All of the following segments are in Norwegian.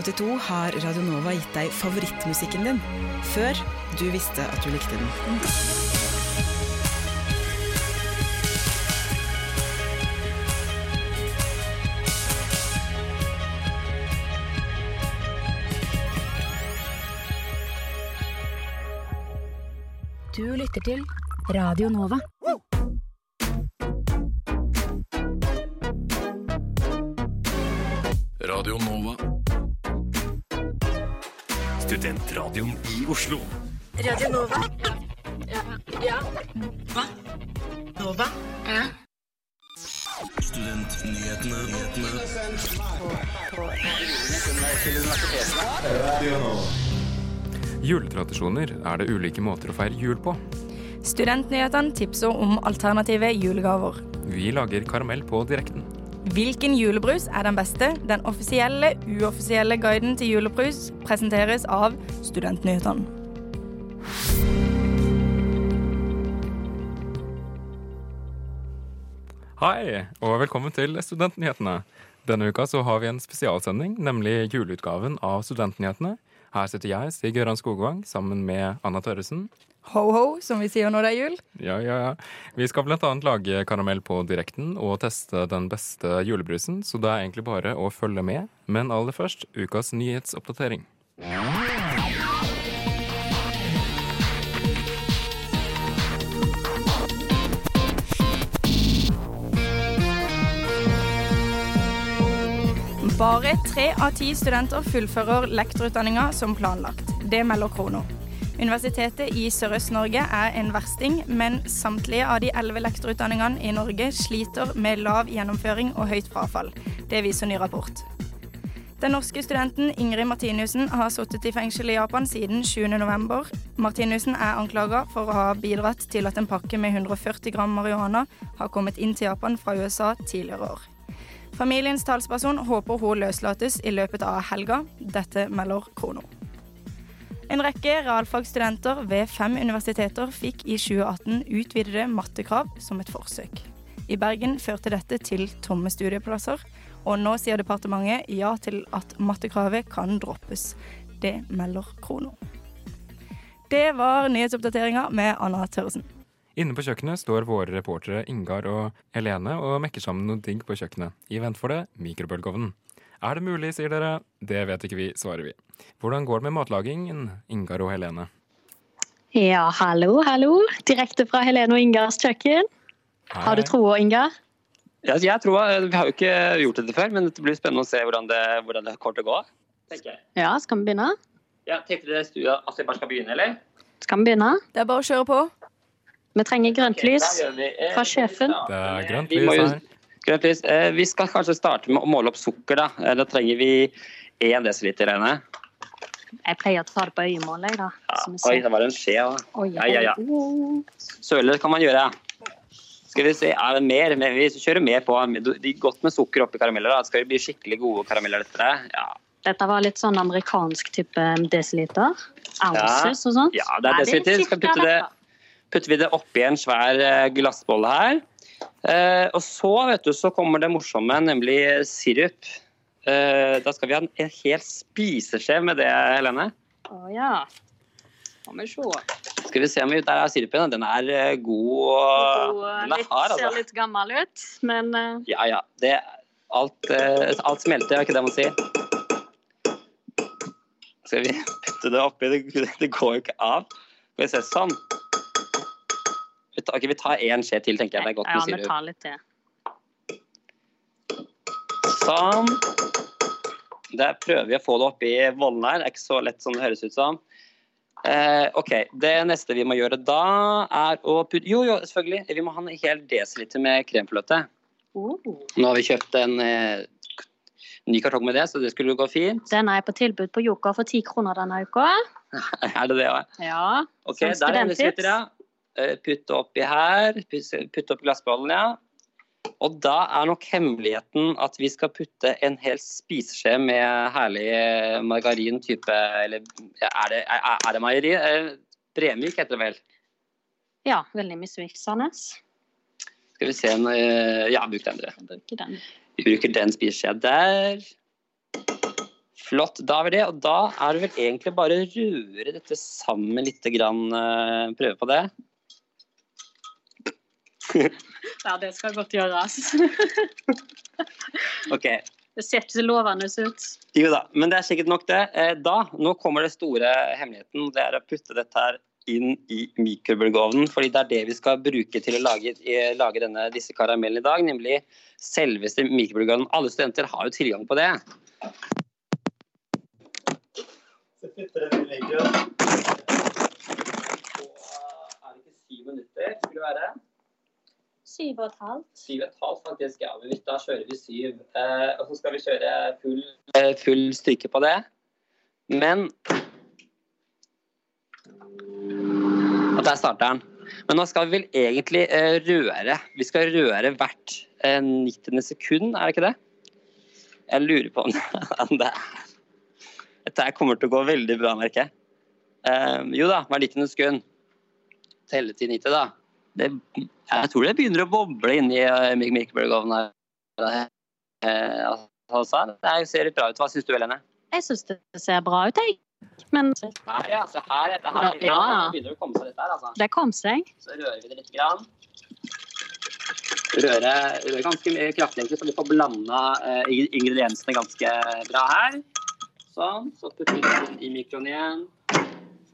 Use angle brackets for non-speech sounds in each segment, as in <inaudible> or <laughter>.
1982 har Radio Nova gitt deg favorittmusikken din, før du visste at du likte den. Du lytter til Radio Nova. Radio Nova. Studentradioen i Oslo. Radio Nova. Ja. ja. Hva? Nova? Ja. Studentnyhetene. Juletradisjoner er det ulike måter å feire jul på. Studentnyhetene tipser om alternative julegaver. Vi lager karamell på direkten. Hvilken julebrus er den beste? Den offisielle, uoffisielle guiden til julebrus presenteres av Studentnyhetene. Hei, og velkommen til Studentnyhetene. Denne uka så har vi en spesialsending, nemlig juleutgaven av Studentnyhetene. Her sitter jeg, Stig Gøran Skogvang, sammen med Anna Tørresen. Ho-ho, som vi sier når det er jul. Ja, ja, ja. Vi skal annet lage karamell på direkten og teste den beste julebrusen, så det er egentlig bare å følge med. Men aller først ukas nyhetsoppdatering. Bare tre av ti studenter fullfører lektorutdanninga som planlagt. Det melder Krono. Universitetet i Sørøst-Norge er en versting, men samtlige av de elleve lektorutdanningene i Norge sliter med lav gjennomføring og høyt frafall. Det viser ny rapport. Den norske studenten Ingrid Martinussen har sittet i fengsel i Japan siden 7.11. Martinussen er anklaga for å ha bidratt til at en pakke med 140 gram marihuana har kommet inn til Japan fra USA tidligere år. Familiens talsperson håper hun løslates i løpet av helga. Dette melder Krono. En rekke realfagsstudenter ved fem universiteter fikk i 2018 utvidede mattekrav som et forsøk. I Bergen førte dette til tomme studieplasser, og nå sier departementet ja til at mattekravet kan droppes. Det melder Krono. Det var nyhetsoppdateringa med Anna Tørresen. Inne på kjøkkenet står våre reportere Ingar og Helene og mekker sammen noe digg på kjøkkenet. I vent for det, mikrobølgeovnen. Er det mulig, sier dere. Det vet ikke vi, svarer vi. Hvordan går det med matlagingen, Ingar og Helene? Ja, hallo, hallo. Direkte fra Helene og Ingars kjøkken. Har du troa, Ingar? Ja, jeg tror, Vi har jo ikke gjort dette før, men det blir spennende å se hvordan det, hvordan det kommer til å gå. tenker jeg. Ja, skal vi begynne? Ja, Tenkte dere studio at vi bare skal begynne, eller? Skal vi begynne? Det er bare å kjøre på. Vi trenger grønt lys vi, eh, fra sjefen. Det er grønt lys her. Eh, Vi skal kanskje starte med å måle opp sukker. Da Eh, Da trenger vi 1 dl. Rene. Jeg pleier å ta det på øyemålet. da. Ja. Oi, det var en skje. Ja, ja, ja. Søler kan man gjøre. Skal vi se, er det mer? Men Vi kjører mer på. Det er godt med sukker oppi karameller. Da. Skal det bli skikkelig gode karameller? dette? Ja, Dette var litt sånn amerikansk type desiliter. Ounces og sånt. Ja, det er desiliter. Skal putte det- putter vi det oppi en svær eh, glassbolle her. Eh, og så vet du, så kommer det morsomme, nemlig sirup. Eh, da skal vi ha en hel spiseskje med det, Helene. Å ja. Skal vi se. Skal vi se om vi, Der er sirupen. Den er eh, god. og- God, Den er litt, hard, ser altså. litt gammel ut, men Ja, ja. Det, alt, alt smelter, er ikke det man sier? Skal vi <laughs> putte det oppi? Det, det går jo ikke av. Skal vi se sånn. Ok, vi tar én skje til, tenker jeg. Det er godt ja, vi tar litt til. Sånn. Der prøver vi å få det oppi vollen her. Det er ikke så lett som det høres ut som. Eh, OK. Det neste vi må gjøre da, er å putte Jo, jo, selvfølgelig. Vi må ha en hel desiliter med kremfløte. Oh. Nå har vi kjøpt en eh, ny kartong med det, så det skulle gå fint. Den er på tilbud på Joker for ti kroner denne uka. <laughs> Er det det òg? Ja. Ok, Som studenttips. Eh, Putte oppi her. Putte oppi glassbollen, ja. Og da er nok hemmeligheten at vi skal putte en hel spiseskje med herlig eh, margarin type Eller er det, er, er det meieri? Bremvik heter det vel. ja, veldig misvisende. Skal vi se en eh, Ja, bruk den, dere. Bruker den. Vi bruker den spiseskjea der. Flott. Da er det. Og da er det vel egentlig bare å røre dette sammen litt. Grann, eh, prøve på det. <laughs> Ja, det skal godt gjøres. <laughs> Ok. Det ser ikke så lovende ut. Jo da, men det er sikkert nok det. Eh, Da, nå kommer det store hemmeligheten. Det er å putte dette her inn i mikrobølgeovnen. fordi det er det vi skal bruke til å lage, eh, lage denne, disse karamellene i dag. Nemlig selveste mikrobølgeovnen. Alle studenter har jo tilgang på det. Så putter den i mikroen. Er det ikke syv minutter, skulle det være? Syv og et halvt. Syv og et halvt faktisk, ja. Men da kjører vi syv. Eh, og så skal vi kjøre full, eh, full styrke på det. Men Og der starter den. Men nå skal vi vel egentlig eh, røre. Vi skal røre hvert eh, 90. sekund, er det ikke det? Jeg lurer på <laughs> om det er Dette kommer til å gå veldig bra, merker jeg. Eh, jo da, hver 90. sekund. Telle til 90, da. Det, jeg tror det begynner å boble inni uh, mikrobølgeovnen her. Eh, altså, det ser litt bra ut. Hva syns du, Helene? Jeg syns det ser bra ut, jeg. Men Her, altså, her, dette her. Ja, ja. Det begynner å komme seg dette her, altså. det kom seg. Så rører vi det litt. Grann. Røre, røre ganske mye kraftig, så vi får blanda eh, ingrediensene ganske bra her. Sånn. Så putter vi den i mikroen igjen.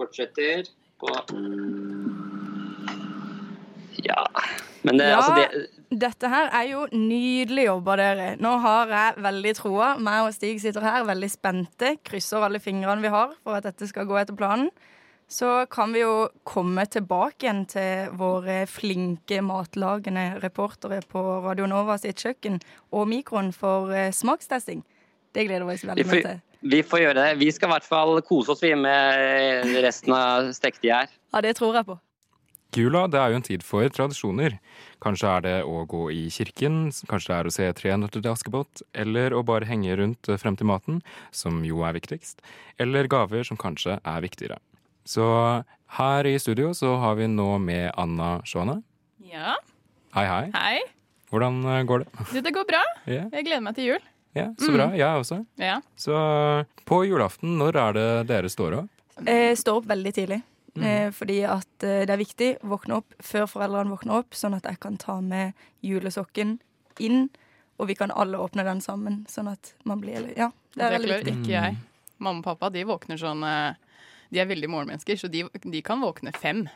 Fortsetter på Ja. Men det, Ja. altså det Dette her er jo nydelig jobba, dere. Nå har jeg veldig troa. Meg og Stig sitter her veldig spente, krysser alle fingrene vi har for at dette skal gå etter planen. Så kan vi jo komme tilbake igjen til våre flinke matlagende reportere på Radio Nova sitt kjøkken og mikroen for eh, smakstesting. Det gleder vi oss veldig mye til. vi får gjøre det. Vi skal i hvert fall kose oss vi med resten av stekte gjær. Ja, det tror jeg på. Jula det er jo en tid for tradisjoner. Kanskje er det å gå i kirken, kanskje det er å se Tre nøtter til Askepott, eller å bare henge rundt frem til maten, som jo er viktigst, eller gaver som kanskje er viktigere. Så her i studio så har vi nå med Anna Shona. Ja, Hei, hei. hei. Hvordan eh, går det? Du, det går bra. Yeah. Jeg gleder meg til jul. ja så bra. Jeg også. Ja. Så på julaften, når er det dere står opp? Jeg står opp veldig tidlig. Mm. Eh, fordi at eh, det er viktig å våkne opp før foreldrene våkner opp, sånn at jeg kan ta med julesokken inn, og vi kan alle åpne den sammen. Sånn at man blir Ja, det er veldig viktig. ikke jeg. Mamma og pappa de våkner sånn eh, De er veldig morgenmennesker, så de, de kan våkne fem.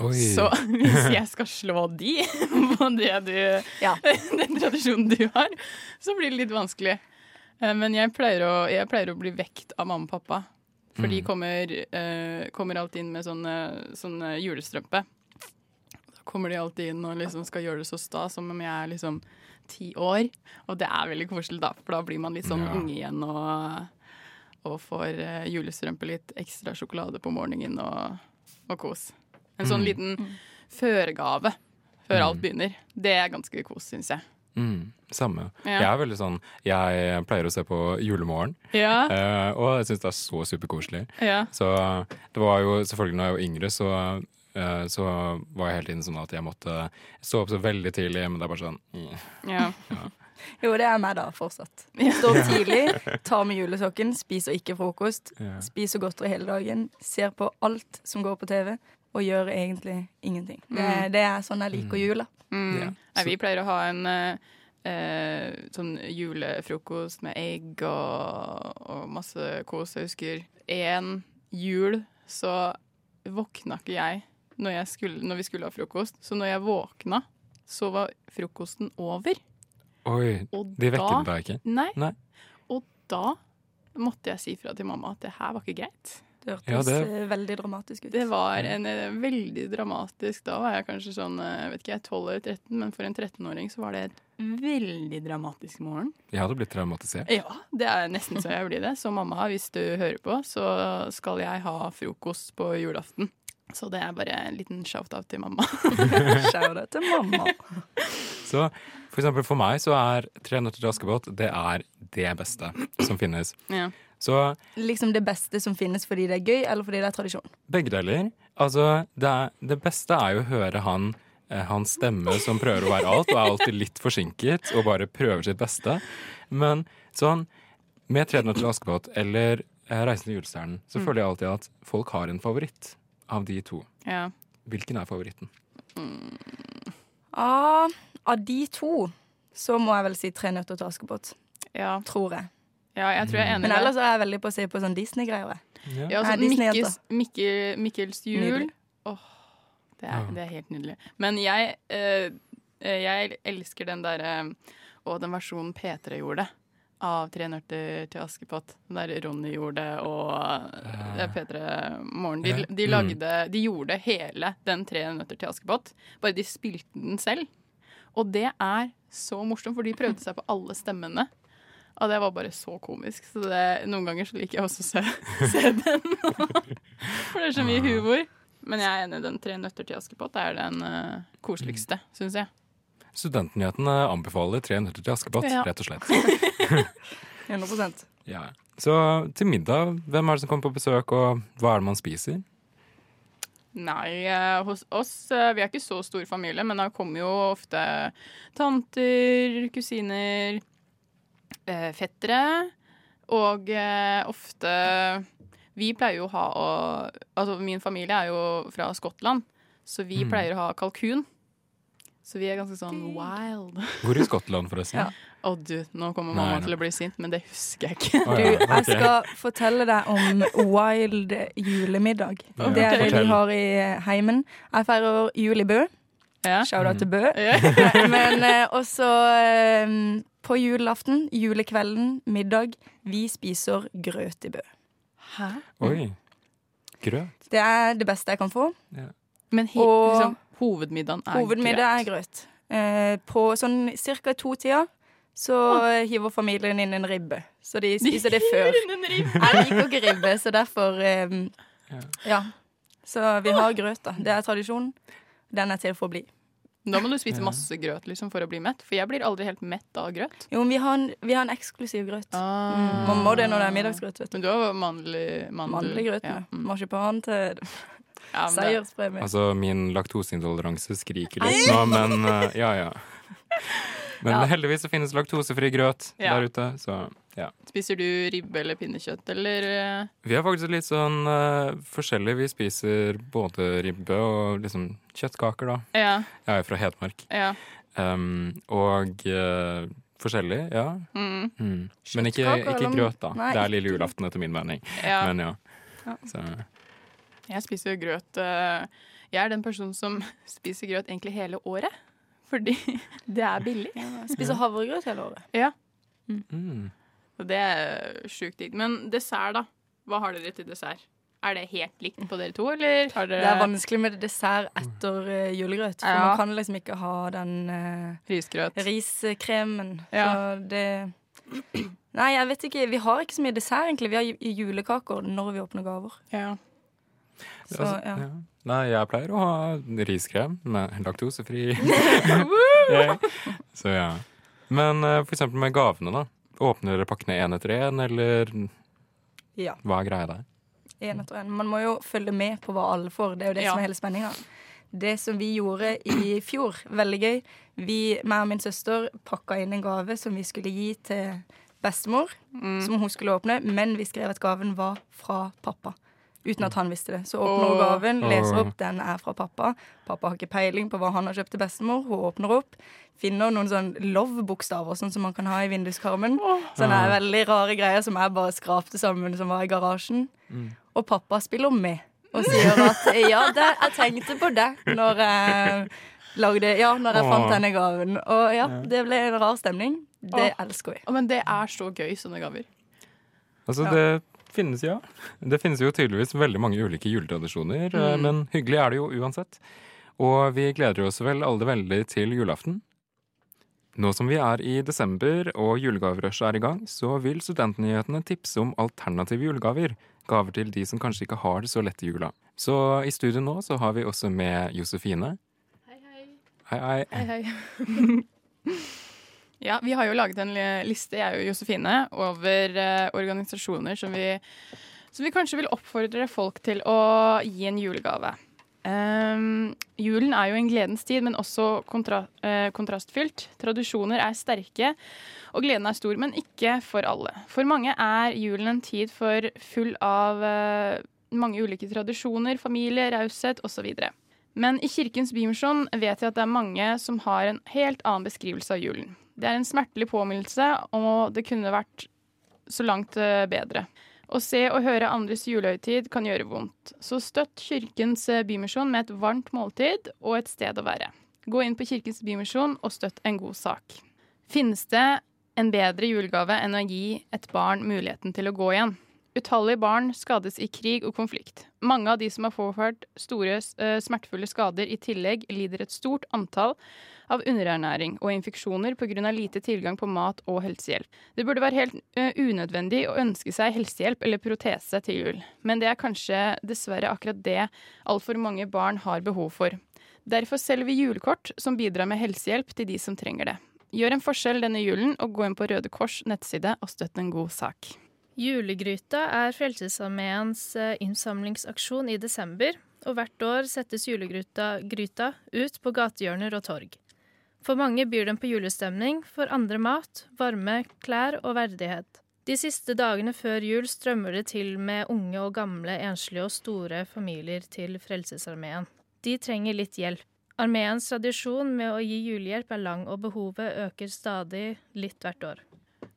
Oi. Så <laughs> hvis jeg skal slå de <laughs> på det du, Ja. <laughs> den tradisjonen du har, så blir det litt vanskelig. Men jeg pleier å, jeg pleier å bli vekt av mamma og pappa. For de Mm. kommer, eh, kommer alltid inn med sånn, eh, sånn eh, julestrømpe. Da kommer de alltid inn og liksom skal gjøre det så stas som om jeg er liksom ti år. Og det er veldig koselig, da, for da blir man litt sånn Ja. unge igjen og, og får eh, julestrømpe, litt ekstra sjokolade på morgenen og, og kos. En sånn Mm. liten føregave før Mm. alt begynner. Det er ganske kos, syns jeg. Mm, samme. Ja. Jeg er veldig sånn Jeg pleier å se på Julemorgen, Ja, uh, og jeg syns det er så superkoselig. ja. Så det var jo selvfølgelig når jeg var yngre, så, eh, så var jeg hele tiden sånn at jeg måtte stå opp så veldig tidlig, men det er bare sånn ja. ja. Jo, det er meg da, fortsatt. Stå opp <laughs> tidlig, tar med julesokken, spiser ikke frokost, Ja. spiser godteri hele dagen, ser på alt som går på TV, og gjør egentlig ingenting. Det, Mm. det er sånn jeg liker jula. Mm. Ja, Nei, vi pleier å ha en eh, eh, sånn julefrokost med egg og, og masse kos. Jeg husker én jul så våkna ikke jeg når, jeg skulle, når vi skulle ha frokost. Så når jeg våkna, så var frokosten over. Oi, Og de vekket deg ikke? Nei. Nei. Og da måtte jeg si fra til mamma at det her var ikke greit. Det hørtes Ja, det- eh, veldig dramatisk ut. Det var en eh, veldig dramatisk Da var jeg kanskje sånn jeg vet ikke, jeg, 12 eller 13, men for en 13-åring så var det et veldig dramatisk morgen. Jeg hadde blitt traumatisert. Ja, det er nesten så jeg blir det. Så mamma, hvis du hører på, så skal jeg ha frokost på julaften. Så det er bare en liten shout-out til mamma. <laughs> Shout-out til mamma. <laughs> Så for eksempel for meg så er Tre nøtter til Askepott det er det beste som finnes. Ja. Så Liksom det beste som finnes fordi det er gøy, eller fordi det er tradisjon. begge deler. Altså, det, er, det beste er jo å høre han eh, hans stemme som prøver å være alt, og er alltid litt forsinket og bare prøver sitt beste. Men sånn med Tre nøtter til Askepott eller eh, Reisen til julestjernen, så Mm. føler jeg alltid at folk har en favoritt av de to. Ja. Hvilken er favoritten? Ah, av de to så må jeg vel si Tre nøtter til Askepott. Ja. Tror jeg. Ja, jeg tror jeg er enig Men ellers er jeg veldig på å se på sånn Disney-greier. Ja. Ja, altså, Disney-jenta. Mikkels, Mikkel, Mikkels jul. Åh, det, er, Ja. det er helt nydelig. Men jeg, eh, eh, jeg elsker den derre Og den versjonen P3 gjorde av Tre nøtter til Askepott. Der Ronny gjorde og eh, P3 Morgen. De, Ja. de, Mm. lagde, de gjorde hele den Tre nøtter til Askepott. Bare de spilte den selv. Og det er så morsomt, for de prøvde seg på alle stemmene. Og det var bare så komisk. Så det, noen ganger så liker jeg også å se, <laughs> se den. <laughs> For det er så mye humor. Men jeg er enig, den Tre nøtter til Askepott er den uh, koseligste, syns jeg. Studentnyhetene anbefaler Tre nøtter til Askepott, Ja. rett og slett. <laughs> 100 Ja. Så til middag, hvem er det som kommer på besøk, og hva er det man spiser? Nei, eh, hos oss eh, Vi er ikke så stor familie, men da kommer jo ofte tanter, kusiner, eh, fettere. Og eh, ofte Vi pleier jo å ha å, Altså, min familie er jo fra Skottland, så vi Mm. pleier å ha kalkun. Så vi er ganske sånn wild. Hvor i Skottland, forresten? Ja. Å du, nå kommer mamma nei. til å bli sint, men det husker jeg ikke. Å, Du, jeg skal fortelle deg om wild julemiddag. Ja, Det er det vi har i heimen. Jeg feirer jul i Bø. Ja. Shout-out til Bø. Ja. <laughs> Men eh, også eh, på julaften, julekvelden, middag. Vi spiser grøt i Bø. Hæ? Oi. Grøt. Det er det beste jeg kan få. Men he, Og- liksom, hovedmiddagen er Hovedmiddag er grøt. grøt. Eh, på sånn ca. to-tida så hiver familien inn en ribbe. Så de spiser det før. Jeg liker ikke ribbe, så derfor um, Ja. Ja. Så vi har grøt, da. Det er tradisjon. Den er til for å bli. Da må du spise masse grøt liksom, for å bli mett. For jeg blir aldri helt mett av grøt. Jo, men vi har en, vi har en eksklusiv grøt. Mm, man må det når det er middagsgrøt, vet du. Men du har mandel... mandel Mannlig grøt ja. mm. marsipan til <laughs> Ja, seierspremie. Altså, min laktoseintoleranse skriker litt nå, men uh, ja, ja. <laughs> Men Ja. heldigvis så finnes laktosefri grøt Ja. der ute, så ja. Spiser du ribbe eller pinnekjøtt, eller eh, Vi er faktisk litt sånn uh, forskjellige. Vi spiser både ribbe og liksom kjøttkaker, da. Ja. Jeg er jo fra Hedmark. ja. Um, og uh, forskjellig, ja. Mm, Mm. Men ikke, ikke grøt, da. Nei, det er lille julaften, etter min mening. ja. Men ja. Ja. Så, Jeg spiser grøt eh, Jeg er den personen som <laughs> spiser grøt egentlig hele året. Fordi <laughs> det er billig. Spiser havregrøt hele året. mm. Og det er sjukt digg. Men dessert, da? Hva har dere til dessert? Er det helt likt på dere to, eller har dere Det er vanskelig med dessert etter uh, julegrøt. For Ja. man kan liksom ikke ha den uh, risgrøt? riskremen. Ja. Så det <clears throat> Nei, jeg vet ikke. Vi har ikke så mye dessert, egentlig. Vi har julekaker når vi åpner gaver. Ja. Så Altså, ja. ja. Nei, jeg pleier å ha riskrem med laktosefri. <laughs> <laughs> Så ja. Men eh, for eksempel med gavene, da. Åpner dere pakkene én etter én, eller ja. hva er greia der? En etter en. Man må jo følge med på hva alle får. Det er jo det Ja. som er hele spenninga. Det som vi gjorde i fjor, veldig gøy Vi, meg og min søster, pakka inn en gave som vi skulle gi til bestemor. Mm. Som hun skulle åpne, men vi skrev at gaven var fra pappa. Uten at han visste det. Så åpner hun gaven, leser opp, den er fra pappa. Pappa har ikke peiling på hva han har kjøpt til bestemor. Hun åpner opp, finner noen sånn love-bokstaver, sånn som man kan ha i vinduskarmen. Sånne veldig rare greier som jeg bare skrapte sammen, som var i garasjen. Mm. Og pappa spiller med og sier at ja, det, jeg tenkte på det når jeg lagde Ja, når jeg fant denne gaven. Og ja, Ja. det ble en rar stemning. Det elsker vi. Å, Men det er så gøy, sånne gaver. Altså, Ja. det finnes, ja. Det finnes jo tydeligvis veldig mange ulike juletradisjoner, eh, Mm. men hyggelig er det jo uansett. Og vi gleder oss vel alle veldig til julaften. Nå som vi er i desember og julegaverushet er i gang, så vil Studentnyhetene tipse om alternative julegaver. Gaver til de som kanskje ikke har det så lett i jula. Så i studio nå så har vi også med Josefine. Hei, hei. Hei, hei. Hei, hei. <laughs> ja, vi har jo laget en liste, jeg og Josefine, over eh, organisasjoner som vi, som vi kanskje vil oppfordre folk til å gi en julegave. Um, julen er jo en gledens tid, men også kontra, eh, kontrastfylt. Tradisjoner er sterke, og gleden er stor, men ikke for alle. For mange er julen en tid for full av eh, mange ulike tradisjoner, familie, raushet osv. Men i Kirkens Bymisjon vet jeg at det er mange som har en helt annen beskrivelse av julen. Det er en smertelig påminnelse, og det kunne vært så langt eh, bedre. Å se og høre andres julehøytid kan gjøre vondt. Så støtt Kirkens eh, Bymisjon med et varmt måltid og et sted å være. Gå inn på Kirkens Bymisjon og støtt en god sak. Finnes det en bedre julegave enn å gi et barn muligheten til å gå igjen? Utallige barn skades i krig og konflikt. Mange av de som har påført store, eh, smertefulle skader i tillegg, lider et stort antall av underernæring og infeksjoner pga. lite tilgang på mat og helsehjelp. Det burde være helt eh, unødvendig å ønske seg helsehjelp eller protese til jul, men det er kanskje dessverre akkurat det altfor mange barn har behov for. Derfor selger vi julekort som bidrar med helsehjelp til de som trenger det. Gjør en forskjell denne julen og gå inn på Røde Kors nettside og støtt en god sak. Julegryta er Frelsesarmeens eh, innsamlingsaksjon i desember, og hvert år settes julegryta gryta ut på gatehjørner og torg. For mange byr den på julestemning, for andre mat, varme, klær og verdighet. De siste dagene før jul strømmer det til med unge og gamle, enslige og store familier til Frelsesarmeen. De trenger litt hjelp. Armeens tradisjon med å gi julehjelp er lang, og behovet øker stadig litt hvert år.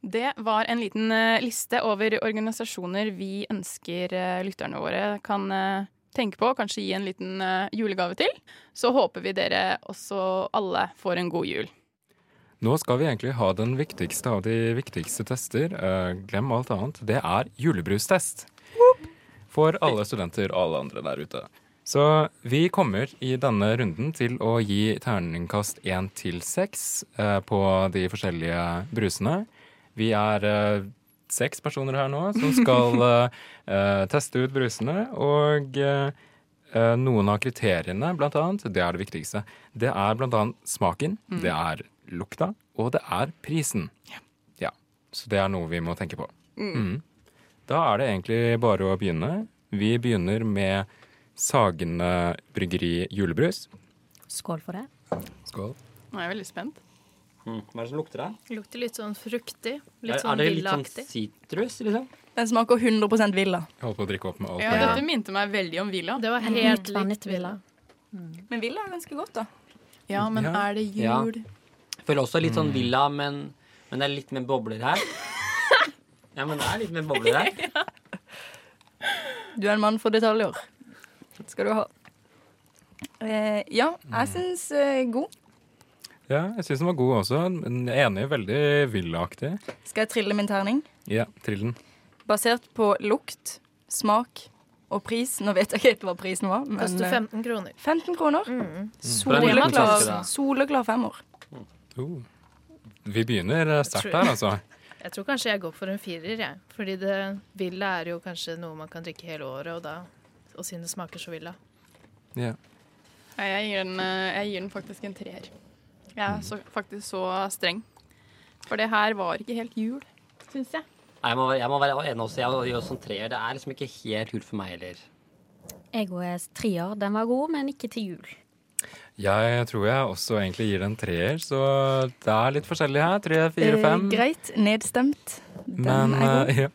Det var en liten eh, liste over organisasjoner vi ønsker eh, lytterne våre kan eh, tenke på, kanskje gi en liten julegave til. Så håper vi dere også alle får en god jul. Nå skal vi egentlig ha den viktigste av de viktigste tester. Glem alt annet. Det er julebrustest. For alle studenter og alle andre der ute. Så vi kommer i denne runden til å gi terningkast én til seks på de forskjellige brusene. Vi er uh, seks personer her nå som skal uh, <laughs> teste ut brusene. Og uh, eh, noen av kriteriene, blant annet, det er det viktigste. Det er blant annet smaken, Mm. det er lukta, og det er prisen. Ja. Så det er noe vi må tenke på. Mm. Mm. Da er det egentlig bare å begynne. Vi begynner med Sagene bryggeri julebrus. Skål for det. Skål. Nå er jeg veldig spent. Hva er det som lukter her? Lukter litt sånn fruktig. Er, Litt er sånn det litt sånn sitrus, liksom? Den smaker 100% villa. Jeg holdt på å drikke opp med alt. Ja, Dette minte meg veldig om Villa. Det var helt vanlig villa. villa. Men villa er ganske godt, da. Ja, men Ja. er det Ja. jul? Jeg føler også litt Mm. sånn villa, men, men det er litt mer bobler her. <laughs> Ja, men det er litt mer bobler her. <laughs> Du er en mann for detaljer. Skal du ha. Eh, ja, jeg syns eh, god. Ja, jeg syns den var god også. Enig, veldig villaaktig. Skal jeg trille min terning? Ja, trill den. Basert på lukt, smak og pris. Nå vet jeg ikke helt hva prisen var, men Koster eh, 15 kroner. 15 kroner. Mm. Soleklar, soleklar femmer. Oh. Vi begynner eh, sterkt her, altså. <laughs> Jeg tror kanskje jeg går for en firer, jeg. Fordi det villa er jo kanskje noe man kan drikke hele året, og da og siden det smaker så villa. Ja. Ja, jeg, gir den, eh, jeg gir den faktisk en treer. Jeg er så, faktisk så streng. For det her var ikke helt jul, syns jeg. Nei, Jeg må, jeg må være enig også. Jeg gjør sånn treer. Det er liksom ikke helt jul for meg heller. Egoes er trier. Den var god, men ikke til jul. Jeg tror jeg også egentlig gir den treer, så det er litt forskjellig her. Tre, fire, Eh, fem. greit. Nedstemt. Den Men er god. eh, <laughs> ja.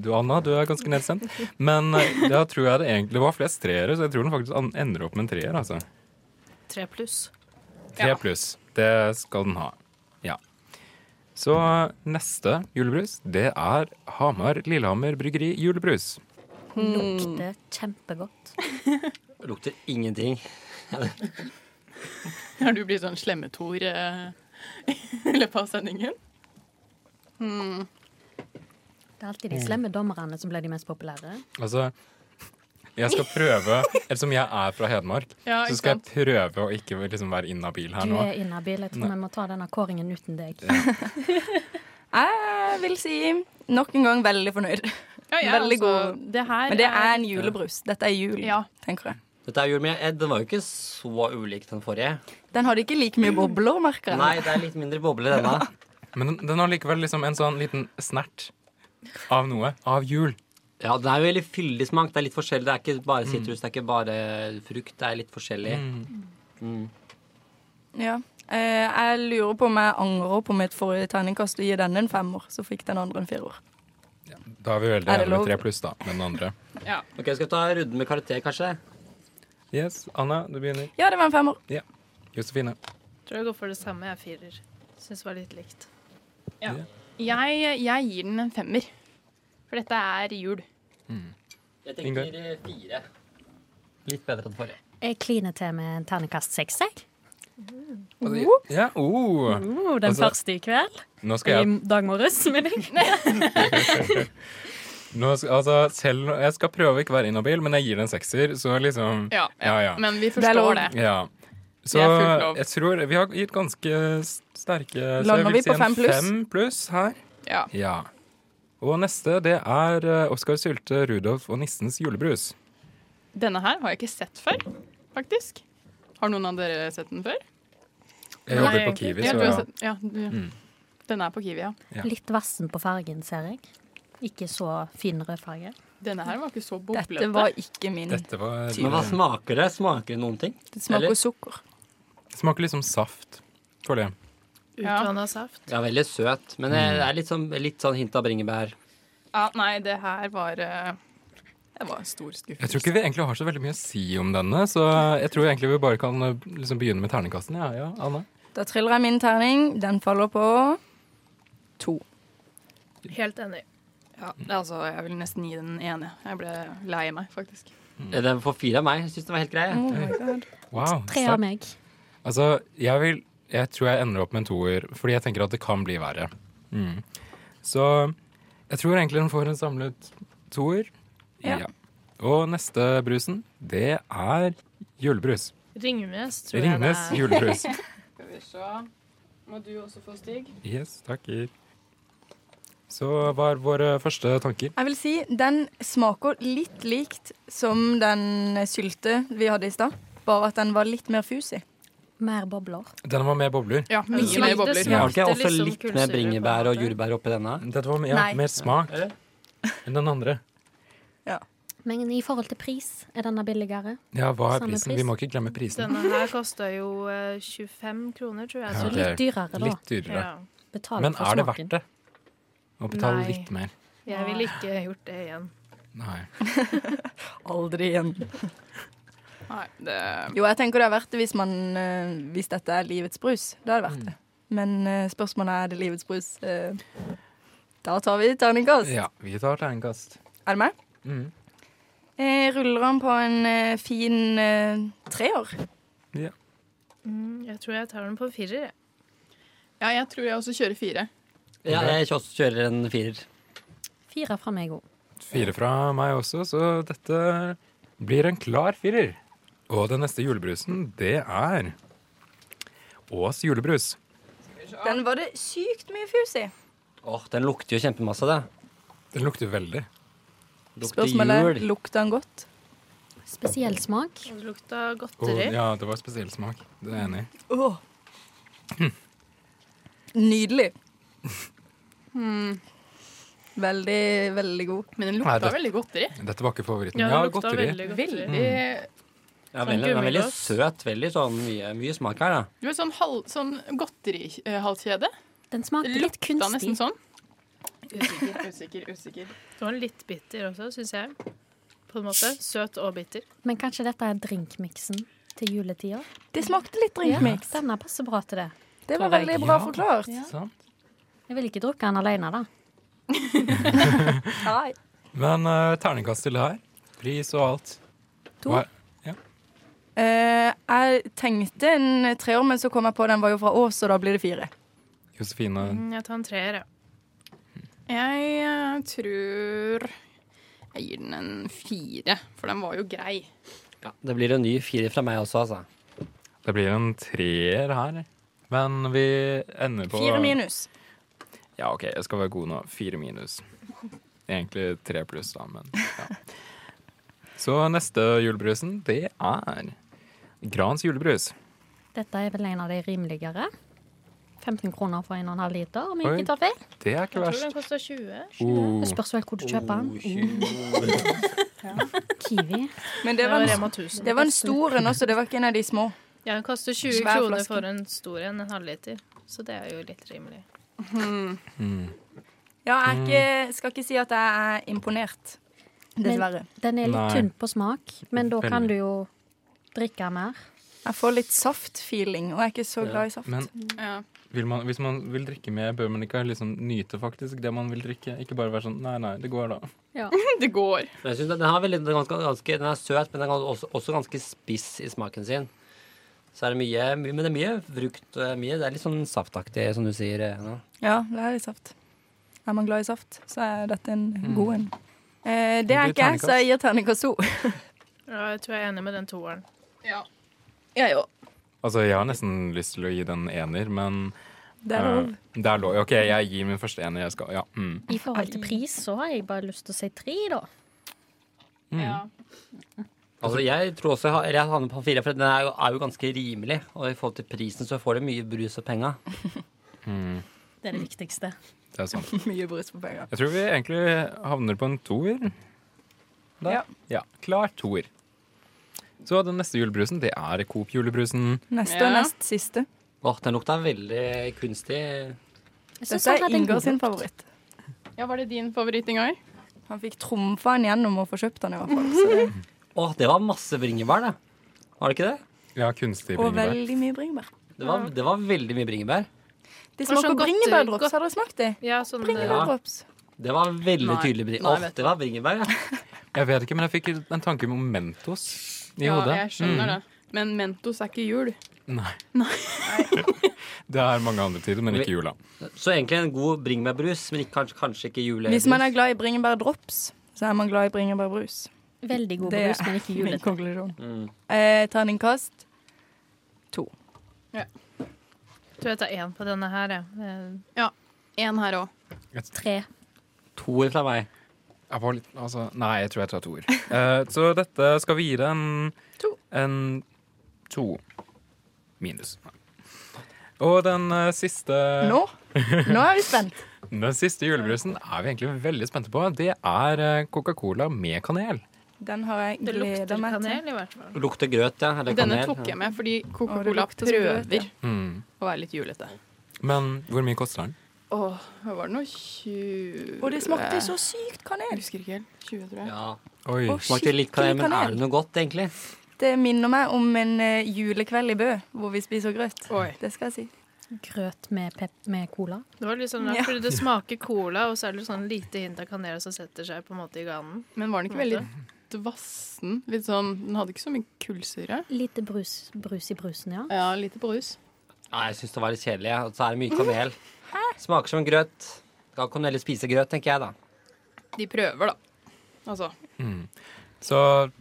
Du Anna, du er ganske nedstemt. Men eh, da tror jeg det egentlig var flest treere, så jeg tror den faktisk ender opp med en treer. altså. Tre pluss. Tre pluss. Det skal den ha. Ja. Så neste julebrus, det er Hamar Lillehammer Bryggeri julebrus. Lukter kjempegodt. <laughs> Lukter ingenting. <laughs> Har du blitt sånn slemmetor eh, <laughs> i løpet av sendingen? Mm. Det er alltid de slemme dommerne som blir de mest populære. Altså, jeg skal prøve Ettersom jeg er fra Hedmark, <laughs> Ja, så skal jeg prøve å ikke liksom være inhabil her nå. Du er inhabil. Jeg tror vi må ta denne kåringen uten deg. <laughs> Jeg vil si nok en gang veldig fornøyd. jeg veldig altså, god. Det her Men det er- en julebrus. Dette er jul, tenker jeg. Dette er jul, men jeg- den var jo ikke så ulik den forrige. Den hadde ikke like mye bobler, merker jeg. Nei, det er litt mindre bobler denne. Men den, den har likevel liksom en sånn liten snert av noe. Av jul. Ja, det er jo veldig fyldig smak. Det er litt forskjellig. Det er ikke bare sitrus, det er ikke bare frukt. Det er litt forskjellig. Mm. Ja. Eh, jeg lurer på om jeg angrer på mitt forrige terningkast og gir denne en femmer. Så fikk den andre en firer. Da er vi veldig enige med tre pluss, da. Med den andre. <laughs> Ok, Skal vi ta runden med karakter, kanskje? Yes, Anna, du begynner. Ja, det var en femmer. Ja. Josefine. Tror jeg går for det samme. Jeg er firer. Syns det var litt likt. Ja. Jeg, jeg gir den en femmer. For dette er jul. Jeg tenker fire. Litt bedre enn forrige. Jeg kliner til med en terningkast seks, jeg. Ja, oh. oh den Altså, første i kveld. Nå skal jeg I dag morges, mener jeg. <laughs> Nå altså, selv Jeg skal prøve å ikke være inhabil, men jeg gir det en sekser, så liksom Ja, ja. Men vi forstår det. Ja. Så Det fullt lov. jeg tror vi har gitt ganske sterke Lander vi si på fem pluss? Fem pluss her. Ja. Og neste, det er eh, Oskar Sylte, Rudolf og nissens julebrus. Denne her har jeg ikke sett før, faktisk. Har noen av dere sett den før? Jeg jobber på Kiwi, så ja. sett, ja, du, Mm. Den er på Kiwi, ja. Ja. Litt vassen på fargen, ser jeg. Ikke så fin rødfarge. Denne her var ikke så boblete. Dette var ikke min. Dette var Men hva smaker det? Smaker det noen ting? Det smaker Eller? sukker. Smaker litt som saft. For det. Utvanna saft. Ja, veldig søt. Men det er litt sånn, litt sånn hint av bringebær. Ja, nei, det her var eh, Det var en stor skuffelse. Jeg tror ikke vi egentlig har så veldig mye å si om denne, så jeg tror egentlig vi bare kan eh, liksom begynne med terningkasten. Ja, ja, Anne? Da triller jeg min terning. Den faller på to. Helt enig. Ja, altså, jeg vil nesten gi den ene. Jeg ble lei meg, faktisk. Den får fire av meg. Jeg syns den var helt grei. Oh. Wow, Tre av meg. Altså, jeg vil Jeg tror jeg ender opp med en toer, fordi jeg tenker at det kan bli verre. Mm. Så jeg tror egentlig den får en samlet toer. Ja. Og neste brusen, det er julebrus. Ringnes, tror Ringnes jeg det er. julebrus. <laughs> Skal vi se. Må du også få Stig? Yes, takker. Så hva er våre første tanker? Jeg vil si den smaker litt likt som den sylte vi hadde i stad. Bare at den var litt mer fusig. Mer bobler. Denne var mer bobler. Ja, mye mer bobler. smakte Har ikke også liksom litt mer bringebær og jordbær oppi denne? Dette var ja, mer smak enn den andre. Men i forhold til pris, er denne billigere? Ja, hva er Samme prisen? pris. Vi må ikke glemme prisen. Denne her kosta jo eh, 25 kroner, tror jeg. Ja, Så litt dyrere, da. Litt dyrere. Ja. Men er det verdt det? Å betale Nei. litt mer? Jeg ville ikke gjort det igjen. Nei. <laughs> Aldri igjen. Nei, det Jo, jeg tenker det er verdt det hvis, man, eh, hvis dette er livets brus. Da er det verdt det. Men eh, spørsmålet er er det livets brus. Eh, da tar vi terningkast. Ja, vi tar terningkast. Er det meg? Mm. Jeg ruller han på en fin treår. Ja. Mm, jeg tror jeg tar den på firer. jeg. Ja, jeg tror jeg også kjører fire. Ja, jeg også kjører en firer. Fire fra meg òg. Fire fra meg også, så dette blir en klar firer. Og den neste julebrusen, det er Ås julebrus. Den var det sykt mye fus i. Åh, den lukter jo kjempemasse, det. Den lukter veldig. Lukter Spørsmålet er lukter den godt. Spesiell smak. Det lukta godteri. Oh, ja, det var spesiell smak. Det er jeg enig i. Åh. Nydelig. Veldig, veldig god. Men den lukta Nei, det- veldig godteri. Dette var ikke favoritten. Ja, Ja, det lukta godteri. veldig godteri. Veldig Ja, Sånn veldig, den er veldig søt. Veldig sånn mye, mye smak her, da. Du vet, sånn, halv, sånn godterihalskjede. Den smaker litt lukta kunstig. nesten sånn. Usikker, usikker, usikker. Den var litt bitter også, syns jeg. På en måte. Søt og bitter. Men kanskje dette er drinkmiksen til juletida? Det smakte litt drinkmix. Denne passer bra til det. Det var veldig bra Ja. forklart. Ja. Sant? Jeg vil ikke drukket den alene, da. <laughs> Nei. Men uh, terningkast til det her. Pris og alt. To. Hva- Eh, jeg tenkte en treår, men så kom jeg på den var jo fra Ås, så da blir det fire. Josefine Mm, jeg tar en treer, ja. Jeg eh, tror jeg gir den en fire, for den var jo grei. Ja, det blir en ny fire fra meg også, altså. Det blir en treer her. Men vi ender på Fire minus. Ja, OK, jeg skal være god nå. Fire minus. Egentlig tre pluss, da, men ja. Så neste julebrusen, det er Grans julebrus. Dette er vel en av de rimeligere. 15 kroner for 1,5 liter, om jeg ikke tar feil. Det er ikke Jeg tror verst. den koster 20. Oh. Det spørs vel hvor du kjøper den. <laughs> Kiwi. Men det Det var, var en, Rema 1000. det var en stor en også, det var ikke en av de små. Ja, den koster 20 Svær kroner flaske. for en stor en, en halvliter. Så det er jo litt rimelig. Mm. Ja, jeg er ikke, skal ikke si at jeg er imponert. Dessverre. Den er litt Nei. tynn på smak, men da kan Veldig. du jo drikke mer. Jeg får litt saft-feeling, og jeg er ikke så glad i saft. Men Ja. vil man, hvis man vil drikke mer, bør man ikke liksom nyte faktisk det man vil drikke? Ikke bare være sånn Nei, nei, det går, da. <laughs> Det går. Jeg synes den, er veldig, den, er ganske, ganske, den er søt, men den er også, også ganske spiss i smaken sin. Så er det mye, mye Men det er mye frukt. Mye, det er litt sånn saftaktig, som du sier. eh, nå. Ja, det er litt saft. Er man glad i saft, så er dette en Mm. god en. Eh, det er ikke jeg, så jeg gir terningkast to. <laughs> Ja, jeg tror jeg er enig med den toeren. Ja. Jeg òg. Altså, jeg har nesten lyst til å gi den ener, men Det er lov. Uh, det er lov. OK, jeg gir min første ener. Jeg skal Ja. Mm. I forhold til pris så har jeg bare lyst til å si tre, da. Mm. Ja. Altså, jeg tror også jeg har, havner på fire, for den er jo, er jo ganske rimelig. Og i forhold til prisen så får du mye brus og penga. <laughs> Mm. Det er det viktigste. Det er sant. <laughs> Mye brus på penger. Jeg tror vi egentlig havner på en toer. Da. Ja. ja. Klar toer. Så den neste julebrusen, det er Coop-julebrusen. Neste og nest siste. Åh, den lukta veldig kunstig. Jeg Dette er Ingar sin favoritt. ja, var det din favoritt, Ingar? Han fikk trumfa den gjennom å få kjøpt den, i hvert fall. Så det, <laughs> Åh, det var masse bringebær, det. Var det ikke det? Ja, kunstig og bringebær. veldig mye bringebær. Det var, det var veldig mye bringebær. De var sånn godt- bringebærdrops. Har dere smakt det? Ja, sånn Bringebærdrops. Det var veldig Nei. tydelig bringebær. Nei, Åh, vet det var bringebær, ja. Jeg vet ikke, men jeg fikk en tanke om Mentos i Ja, hodet. jeg skjønner Mm. det. Men Mentos er ikke jul. Nei. <laughs> det er mange andre tider, men ikke jula. Så egentlig en god bringebærbrus, men ikke, kanskje, kanskje ikke julebrus. Hvis man er glad i bringebærdrops, så er man glad i bringebærbrus. Veldig god Det brus, men ikke <laughs> min julete. konklusjon. Mm. Eh, terningkast to. Tror jeg tar én på denne her, jeg. Ja. En her òg. Tre. Toer fra meg. Jeg var litt, altså, nei, jeg tror jeg tar toer. Eh, så dette skal vi gi det en To. En to minus. Og den eh, siste Nå? Nå er vi spent. <laughs> Den siste julebrusen er vi egentlig veldig spente på. Det er eh, Coca-Cola med kanel. Den har jeg Det gleda lukter meg til. kanel, i hvert fall. Lukter grøt, ja. Eller Denne kanel. tok jeg med fordi Å, det Coca-Cola lukter så grøt, prøver ja. Mm. å være litt julete. Men hvor mye koster den? Åh, det var noe nå? 20 Og det smakte så sykt kanel. Jeg husker ikke helt. 20, tror jeg. Ja. Oi. Og Smakte litt kanel, men kanel. er det noe godt, egentlig? Det minner meg om en eh, julekveld i Bø, hvor vi spiser grøt. Oi. Det skal jeg si. Grøt med, pep med cola. Det var litt sånn rart, Ja. fordi det smaker cola, og så er det sånn lite hint av kanel som setter seg på en måte i ganen. Men var den ikke veldig dvassen? Litt sånn, Den hadde ikke så mye kullsyre. Lite brus, brus i brusen, ja. Ja, lite brus. Nei, jeg syns det var litt kjedelig. ja. Og så er det mye kanel. <laughs> Smaker som grøt. Da kan heller spise grøt, tenker jeg, da. De prøver, da. Altså. Mm. Så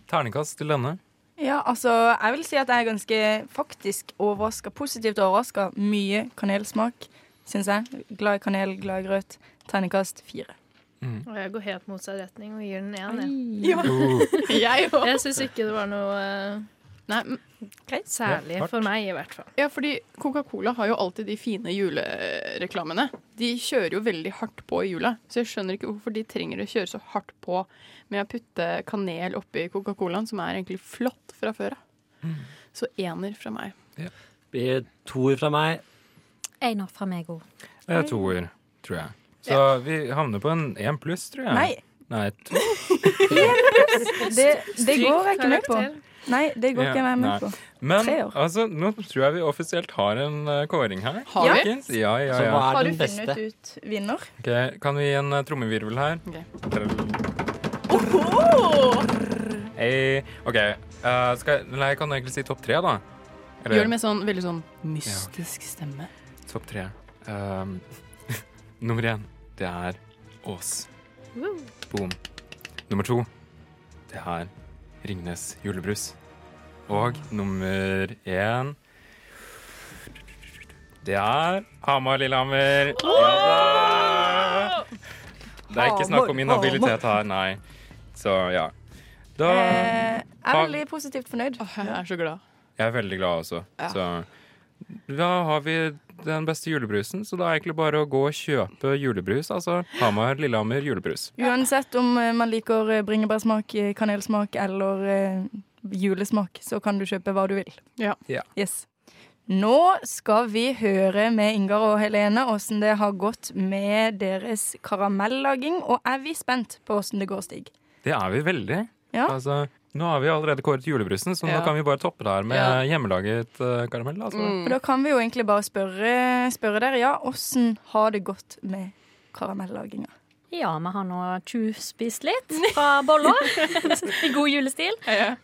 terningkast til denne. Ja, altså, jeg vil si at jeg er ganske faktisk overraska. Positivt overraska. Mye kanelsmak, syns jeg. Glad i kanel, glad i grøt. Terningkast fire. Mm. Og jeg går helt motsatt retning og gir den én. jeg. <laughs> Jeg òg. Jeg syns ikke det var noe eh, Nei, men- særlig Ja, for meg, i hvert fall. ja, fordi Coca-Cola har jo alltid de fine julereklamene. De kjører jo veldig hardt på i jula, så jeg skjønner ikke hvorfor de trenger å kjøre så hardt på med å putte kanel oppi Coca-Colaen, som er egentlig flott fra før av. Så ener fra meg. Blir toer fra meg. Einer fra meg òg. Det er toer, tror jeg. Så vi havner på en én pluss, tror jeg. Nei, Nei <laughs> to. det, det går jeg ikke med på. Nei, det går Ja, ikke jeg nei. med på. Men altså, nå tror jeg vi offisielt har en uh, kåring her. Har vi? Ja, ja, Så ja. hva Har er du den beste? funnet ut vinner? Okay, Kan vi gi en uh, trommevirvel her? Okay. OK. Uh, skal, nei, kan jeg kan egentlig si topp tre, da. Eller- Gjør det med sånn veldig sånn mystisk stemme. Topp tre. Um, <laughs> nummer én, det er Ås. Boom. Nummer to, det er Ringnes julebrus. Og nummer én Det er Hamar Lillehammer. Ja! Det er ikke snakk om inhabilitet her, nei. Så ja. Da Eh, jeg er veldig positivt fornøyd. Jeg er så glad. Jeg er veldig glad også. Så da har vi den beste julebrusen, så det er egentlig bare å gå og kjøpe julebrus. Altså Hamar Lillehammer julebrus. Uansett om eh, man liker eh, bringebærsmak, eh, kanelsmak eller julesmak, så kan du kjøpe hva du vil. Ja. Ja. Yes. Nå skal vi høre med Ingar og Helene åssen det har gått med deres karamellaging. Og er vi spent på åssen det går, Stig? Det er vi veldig. Ja. Altså, nå har vi allerede kåret julebrusen, så Ja. nå kan vi bare toppe det her med Ja. hjemmelaget uh, karamell. Altså. For da kan vi jo egentlig bare spørre, spørre dere, ja, åssen har det gått med karamellaginga? Ja, vi har nå tjuvspist litt fra boller <laughs> i god julestil.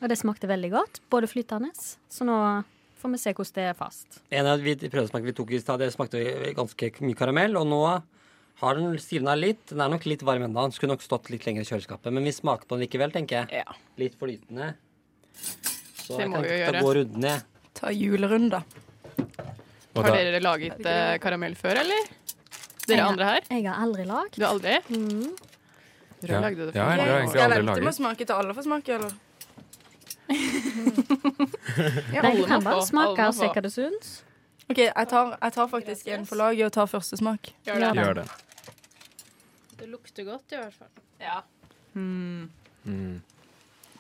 Og det smakte veldig godt, både flytende. Så nå får vi se hvordan det er fast. En av de prøvesmakene vi tok i stad, det smakte ganske mye karamell. Og nå har den stivna litt. Den er nok litt varm ennå. Den skulle nok stått litt lenger i kjøleskapet. Men vi smaker på den likevel, tenker jeg. Litt flytende. Så Det jeg kan vi jo gjøre. gå runden ned. Ta julerunde. Har dere laget eh, karamell før, eller? Dere Jeg har- andre her? Jeg har aldri lagd. Du har aldri? Dere Ja. lagde det Ja, før. jeg har egentlig Skal jeg aldri vente med å laget. smake til alle får smake, eller? <laughs> Nei, du Alle kan bare få, smake alle må og se få. hva du syns. OK, jeg tar, jeg tar faktisk en for laget og tar første smak. Gjør det. Gjør det. Det lukter godt, i hvert fall. Ja. Mm. Mm.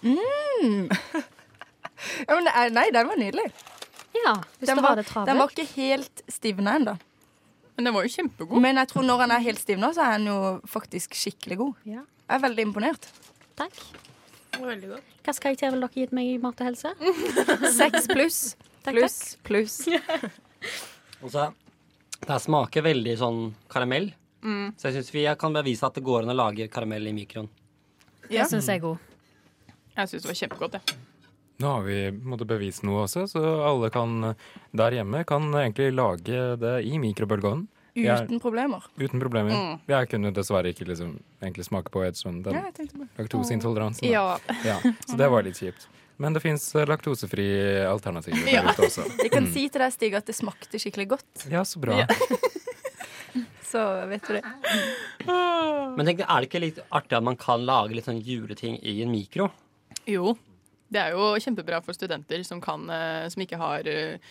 <laughs> ja, men det nei, den var nydelig. Ja, hvis Den du var, har det travelt. den var ikke helt stivna ennå. Men den var jo kjempegod. Men jeg tror når han er helt stivna, så er han jo faktisk skikkelig god. Ja. Jeg er veldig imponert. Takk. Veldig godt. Hvilken karakter ville dere gitt meg i mat og helse? <laughs> Seks pluss. Pluss, pluss. <laughs> Og så Det smaker veldig sånn karamell. Mm. Så jeg syns vi kan bevise at det går an å lage karamell i mikroen. Det syns jeg òg. Jeg syns det var kjempegodt, jeg. Nå har vi måttet bevise noe også, så alle kan der hjemme kan egentlig lage det i mikrobølgeovnen. Uten problemer. Uten problemer. Mm. Jeg kunne dessverre ikke liksom, egentlig smake på Edson, den Ja, jeg laktoseintoleransen. Ja. ja. Så det var litt kjipt. Men det fins laktosefri alternativer Ja. der ute også. Jeg kan Mm. si til deg, Stig, at det smakte skikkelig godt. Ja, så bra. Ja. Så vet du det. <laughs> Men tenk, er det ikke litt artig at man kan lage litt sånn juleting i en mikro? Jo. Det er jo kjempebra for studenter som, kan, eh, som ikke har eh,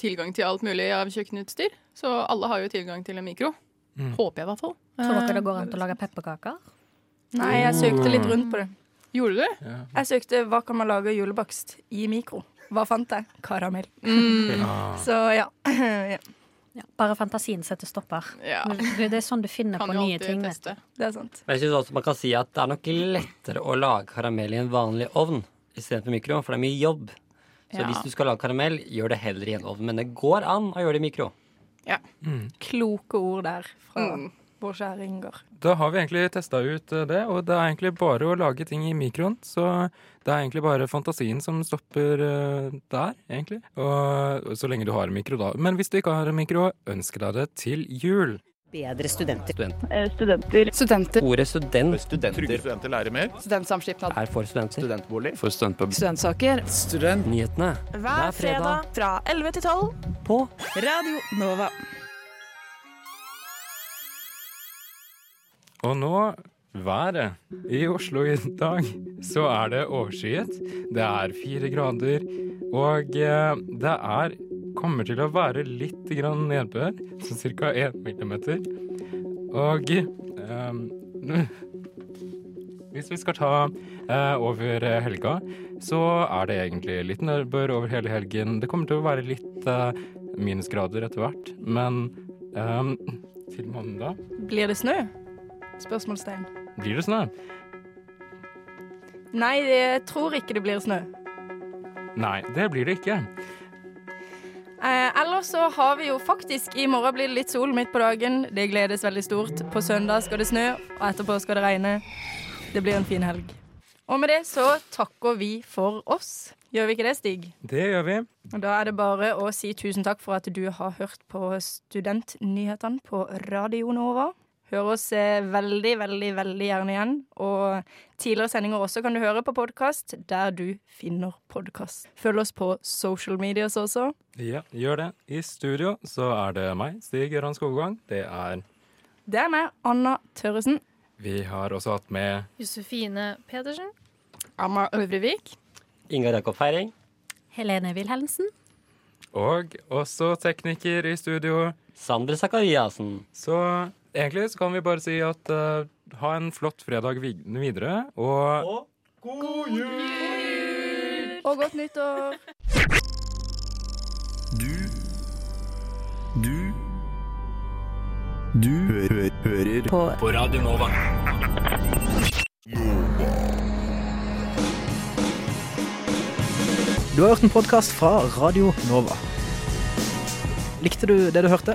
tilgang til alt mulig av kjøkkenutstyr. Så alle har jo tilgang til en mikro. Mm. Håper jeg, i hvert fall. Tror dere det går an til å lage pepperkaker? Nei, jeg søkte litt rundt på det. Gjorde du? Jeg søkte hva kan man lage julebakst i mikro. Hva fant jeg? Karamell. Mm. Ja. <laughs> Så ja. <laughs> ja. Bare fantasien setter stopper. Ja. Det er sånn du finner Kan på nye ting. teste. Det er sant. Men jeg synes også man kan si at det er nok lettere å lage karamell i en vanlig ovn istedenfor mikro, for det er mye jobb. Så Ja. hvis du skal lage karamell, gjør det heller i en ovn. Men det går an å gjøre det i mikro. Ja. Kloke ord der fra Mm. Vår kjære Ingar. Da har vi egentlig testa ut eh, det, og det er egentlig bare å lage ting i mikroen. Så det er egentlig bare fantasien som stopper eh, der, egentlig. Og så lenge du har mikro, da. Men hvis du ikke har mikro, ønsk deg det til jul. Bedre studenter. Studenter. Studenter. Ordet student Trygge studenter lærer mer. Studentsamskipnad. er for studenter. Studentbolig. For studentpub. Studentsaker. Nyhetene Hver fredag fra 11 til 12 på Radio Nova. Og nå været. I Oslo i dag så er det overskyet. Det er fire grader, og eh, det er kommer til å være litt grann nedbør, så ca. 1 millimeter. Og um, <laughs> hvis vi skal ta eh, over helga, så er det egentlig litt nedbør over hele helgen. Det kommer til å være litt eh, minusgrader etter hvert, men eh, til mandag Blir det snø? Spørsmålstegn. blir det snø. Nei, jeg tror ikke det blir snø. Nei, det blir det ikke. Eh, ellers så har vi jo faktisk I morgen blir det litt sol midt på dagen. Det gledes veldig stort. På søndag skal det snø, og etterpå skal det regne. Det blir en fin helg. Og med det så takker vi for oss. Gjør vi ikke det, Stig? Det gjør vi. Og Da er det bare å si tusen takk for at du har hørt på Studentnyhetene på Radio Nova. Hør oss eh, veldig, veldig, veldig gjerne igjen. Og tidligere sendinger også kan du høre på podkast der du finner podkast. Følg oss på social medias også. Ja, gjør det. I studio så er det meg, Stig Gøran Skogvang. Det er Det er meg, Anna Tørresen. Vi har også hatt med Josefine Pedersen. Amma Øvrevik. Ingar Jakob Feiring. Helene Wilhelmsen. Og også tekniker i studio. Sander Sakariassen. Så egentlig så kan vi bare si at uh, ha en flott fredag vid- videre, og God jul! Og godt nyttår. Du Du Du hø hø hører på. på Radio Nova. Du har hørt en podkast fra Radio Nova. Likte du det du hørte?